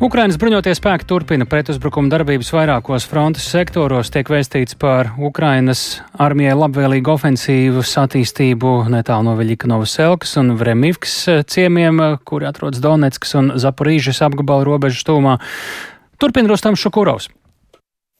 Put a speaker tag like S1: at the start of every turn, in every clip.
S1: Ukrainas bruņotie spēki turpina pretuzbrukuma darbības vairākos frontes sektoros. Tiek vēstīts par Ukrainas armijai labvēlīgu ofensīvas attīstību netālu no Veļikanovas Elkas un Vremivkas ciemiem, kuri atrodas Donetskas un Zaporīžas apgabala robežu stūmā. Turpina Rustams Šukurovs.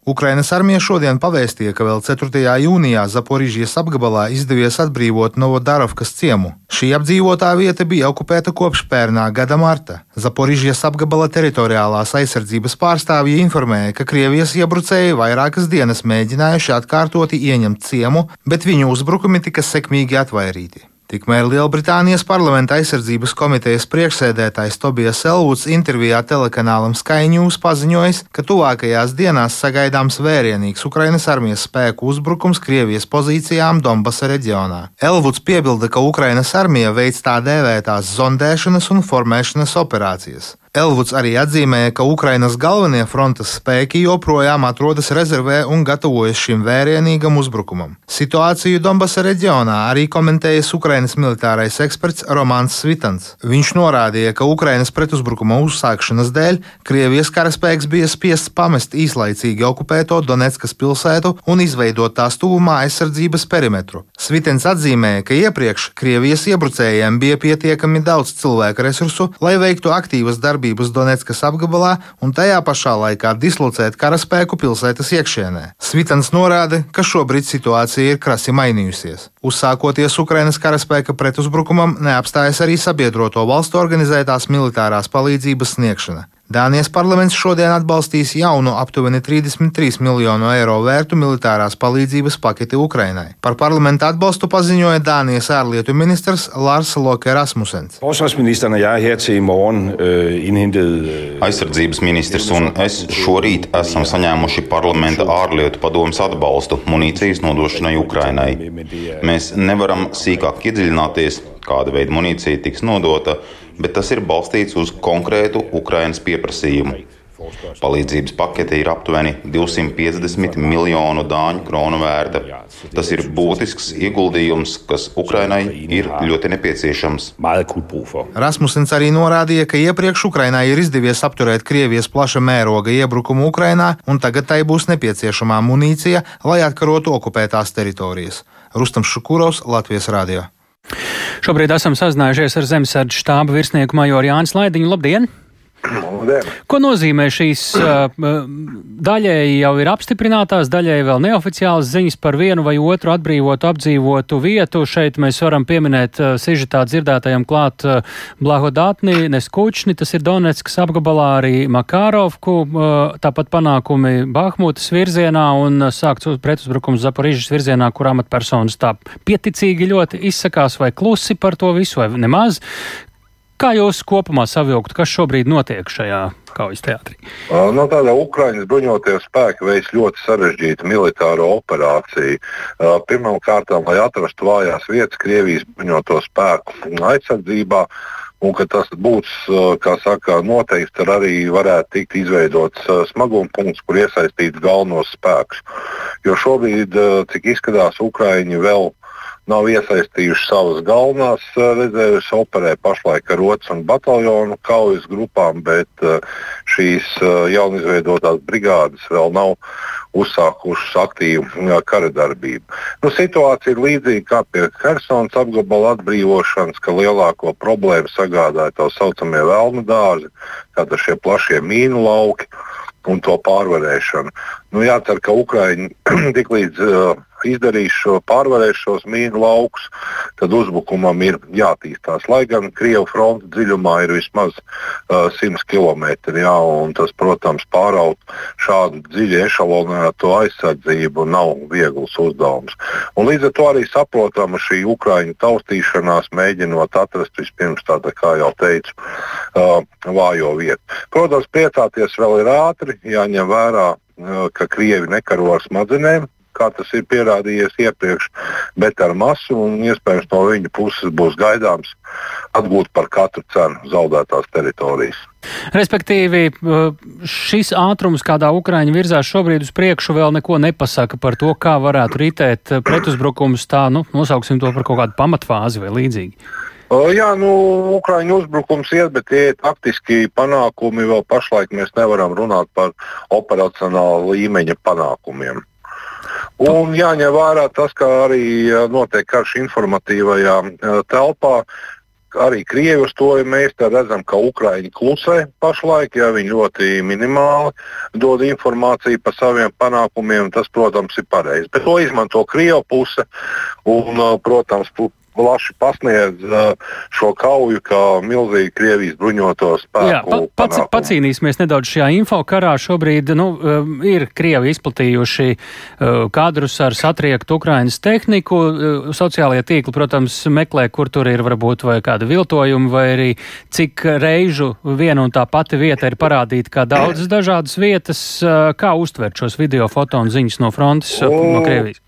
S2: Ukrainas armija šodien pavēstīja, ka vēl 4. jūnijā Zaporižijas apgabalā izdevies atbrīvot Novodarovkas ciemu. Šī apdzīvotā vieta bija okupēta kopš pērnā gada marta. Zaporižijas apgabala teritoriālās aizsardzības pārstāvji informēja, ka Krievijas iebrucēji vairākas dienas mēģinājuši atkārtoti ieņemt ciemu, bet viņu uzbrukumi tika sekmīgi atvairīti. Tikmēr Lielbritānijas parlamenta aizsardzības komitejas priekšsēdētājs Tobijas Elvuds intervijā telekanālam Sky News paziņojis, ka tuvākajās dienās sagaidāms vērienīgs Ukrainas armijas spēku uzbrukums Krievijas pozīcijām Donbasa reģionā. Elvuds piebilda, ka Ukrainas armija veic tā dēvētās zondēšanas un formēšanas operācijas. Elvuds arī atzīmēja, ka Ukrainas galvenie frontes spēki joprojām atrodas rezervē un gatavojas šim vērienīgam uzbrukumam. Situāciju Donbasa reģionā arī komentējas Ukrainas militārais eksperts Romāns Svitans. Viņš norādīja, ka Ukrainas pretuzbrukuma uzsākšanas dēļ Krievijas karaspēks bija spiests pamest īslaicīgi okupēto Donetskas pilsētu un izveidot tās tuvumā aizsardzības perimetru. Svitens atzīmēja, ka iepriekš Krievijas iebrucējiem bija pietiekami daudz cilvēku resursu, lai veiktu aktīvas darbības darbības Donetskas apgabalā un tajā pašā laikā dislocēt karaspēku pilsētas iekšienē. Svitans norāda, ka šobrīd situācija ir krasi mainījusies. Uzsākoties Ukrainas karaspēka pretuzbrukumam, neapstājas arī sabiedroto valstu organizētās militārās palīdzības sniegšana. Dānijas parlaments šodien atbalstīs jaunu aptuveni 33 miljonu eiro vērtu militārās palīdzības paketi Ukrainai. Par parlamentu atbalstu paziņoja Dānijas ārlietu ministrs Lars Loke Rasmussens.
S3: Aizsardzības ministrs un es šorīt esam saņēmuši parlamenta ārlietu padomus atbalstu munīcijas nodošanai Ukrainai. Mēs nevaram sīkāk iedziļināties, kāda veida munīcija tiks nodota bet tas ir balstīts uz konkrētu Ukrainas pieprasījumu. Palīdzības pakete ir aptuveni 250 miljonu dāņu kronu vērta. Tas ir būtisks ieguldījums, kas Ukrainai ir ļoti nepieciešams.
S2: Rasmussens arī norādīja, ka iepriekš Ukrainai ir izdevies apturēt Krievijas plaša mēroga iebrukumu Ukrainā, un tagad tai būs nepieciešamā munīcija, lai atkarotu okupētās teritorijas. Rustam Šukurovs, Latvijas Rādio.
S1: Šobrīd esam sazinājušies ar zemesardžu štāba virsnieku majoru Jānis Laidiņu. Labdien! Ko nozīmē šīs daļēji jau ir apstiprinātās, daļēji vēl neoficiālas ziņas par vienu vai otru atbrīvotu, apdzīvotu vietu? Šeit mēs varam pieminēt sižetā dzirdētajam klāt Blahodātni, Neskučni, tas ir Donetskas apgabalā arī Makārovku, tāpat panākumi Bahmutas virzienā un sākts pretuzbrukums Zaporižas virzienā, kur amatpersonas tā pieticīgi ļoti izsakās vai klusi par to visu vai nemaz. Kā jūs kopumā savilktu, kas šobrīd notiek šajā kaujas teātrī?
S4: No nu, tāda Ukraiņas bruņotie spēki veids ļoti sarežģītu militāro operāciju. Pirmkārt, lai atrastu vājās vietas Krievijas bruņoto spēku aizsardzībā. Un ka tas būs, kā saka, noteikti tad arī varētu tikt izveidots smaguma punkts, kur iesaistīts galvenos spēkus. Jo šobrīd, cik izskatās, Ukraiņi vēl nav iesaistījuši savas galvenās rezerves, operē pašlaik ar otru un bataljonu kaujas grupām, bet šīs jaunizveidotās brigādes vēl nav uzsākušas aktīvu kara darbību. Nu, situācija ir līdzīga kā pie Helsinas apgabala atbrīvošanas, ka lielāko problēmu sagādāja tā saucamie vēlnu dārzi, tātad šie plašie mīnu lauki un to pārvarēšanu. Nu, jācer, ka Ukraiņi tiklīdz uh, izdarīs šo, pārvarēs šos mīnu laukus, tad uzbrukumam ir jātīstās. Lai gan Krievijas fronte dziļumā ir vismaz uh, 100 km. Jā, tas, protams, pāraut šādu dziļu ešalonēto aizsardzību nav viegls uzdevums. Un līdz ar to arī saprotama šī Ukraiņu taustīšanās, mēģinot atrast vispirms tādu, kā jau teicu, uh, vājo vietu. Protams, priecāties vēl ir ātri, jāņem vērā, ka Krievi nekaro ar smadzenēm kā tas ir pierādījies iepriekš, bet ar masu un iespējams no viņa puses būs gaidāms atgūt par katru cenu zaudētās teritorijas.
S1: Respektīvi, šis ātrums, kādā Ukraiņa virzās šobrīd uz priekšu, vēl neko nepasaka par to, kā varētu ritēt pretuzbrukums, tā, nu, nosauksim to par kaut kādu pamatfāzi vai līdzīgi.
S4: Jā, nu, Ukraiņu uzbrukums iet, bet tie taktiski panākumi vēl pašlaik mēs nevaram runāt par operacionāla līmeņa panākumiem. Un jāņem vērā tas, ka arī notiek karš informatīvajā telpā. Arī Krievi uz to mēs redzam, ka Ukrāņi klusē pašlaik, ja viņi ļoti minimāli dod informāciju par saviem panākumiem. Tas, protams, ir pareizi. Bet to izmanto Krievijas puse un, protams, plaši pasniedz šo kauju kā milzīgu Krievijas bruņoto spēku. Jā, pa,
S1: pats, pacīnīsimies nedaudz šajā info karā. Šobrīd nu, ir Krievi izplatījuši kadrus ar satriektu Ukrainas tehniku. Sociālajie tīkli, protams, meklē, kur tur ir varbūt vai kāda viltojuma, vai arī cik reižu viena un tā pati vieta ir parādīta kā daudzas dažādas vietas. Kā uztvert šos video, foto un ziņas no frontes no Krievijas?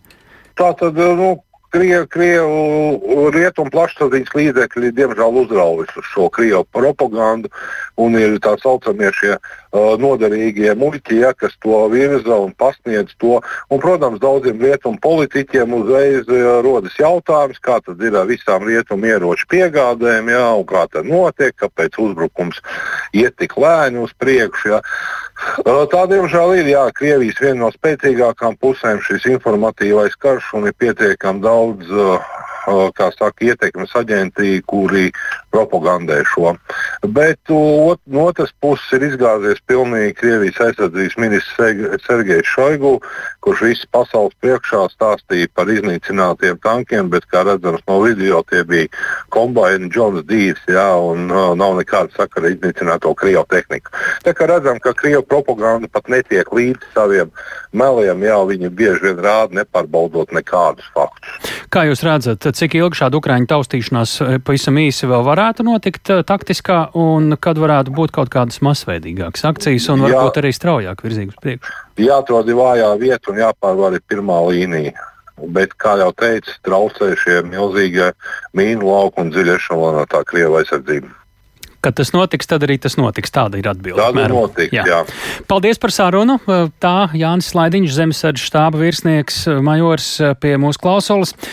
S4: Tā tad, nu, Krievu, Krievu rietumu plašsaziņas līdzekļi diemžēl uzraujas uz šo Krievu propagandu un ir tā saucamie šie uh, noderīgie muļķi, ja, kas to virza un pasniedz to. Un, protams, daudziem rietumu politiķiem uzreiz uh, rodas jautājums, kā tad ir ar visām rietumu ieroču piegādēm, ja, un kā tas notiek, kāpēc uzbrukums iet tik lēni uz priekšu. Ja. Uh, tā, diemžēl, ir jā, Krievijas viena no spēcīgākām pusēm šis informatīvais karš un ir pietiekami daudz kā saka, ietekmes aģenti, kuri propagandē šo. Bet ot, no otras puses ir izgāzies pilnīgi Krievijas aizsardzības ministrs Sergejs Šoigu, kurš visu pasaules priekšā stāstīja par iznīcinātiem tankiem, bet, kā redzams no video, tie bija kombaini Džons Dīrs, jā, un uh, nav nekāda sakara ar iznīcināto Krievu tehniku. Tā kā redzam, ka Krievu propaganda pat netiek līdz saviem meliem, jā, viņi bieži vien rāda nepārbaudot nekādus faktus.
S1: Kā jūs redzat, cik ilgi šāda Ukraiņu taustīšanās eh, pavisam īsi vēl varētu notikt eh, taktiskā, un kad varētu būt kaut kādas masveidīgākas akcijas un varbūt Jā. arī straujāk virzīt uz priekšu?
S4: Jāatrod vājā vieta un jāpārvar ir pirmā līnija. Bet, kā jau teicu, traucē šie milzīgie mīnu lauku un dziļi ešalonētā Krievijas aizsardzība.
S1: Kad tas notiks, tad arī tas notiks. Tāda ir atbilde.
S4: Tāda notiks, jā. jā.
S1: Paldies par sarunu. Tā Jānis Slaidiņš, Zemesardzes štāba virsnieks, majors pie mūsu klausulas.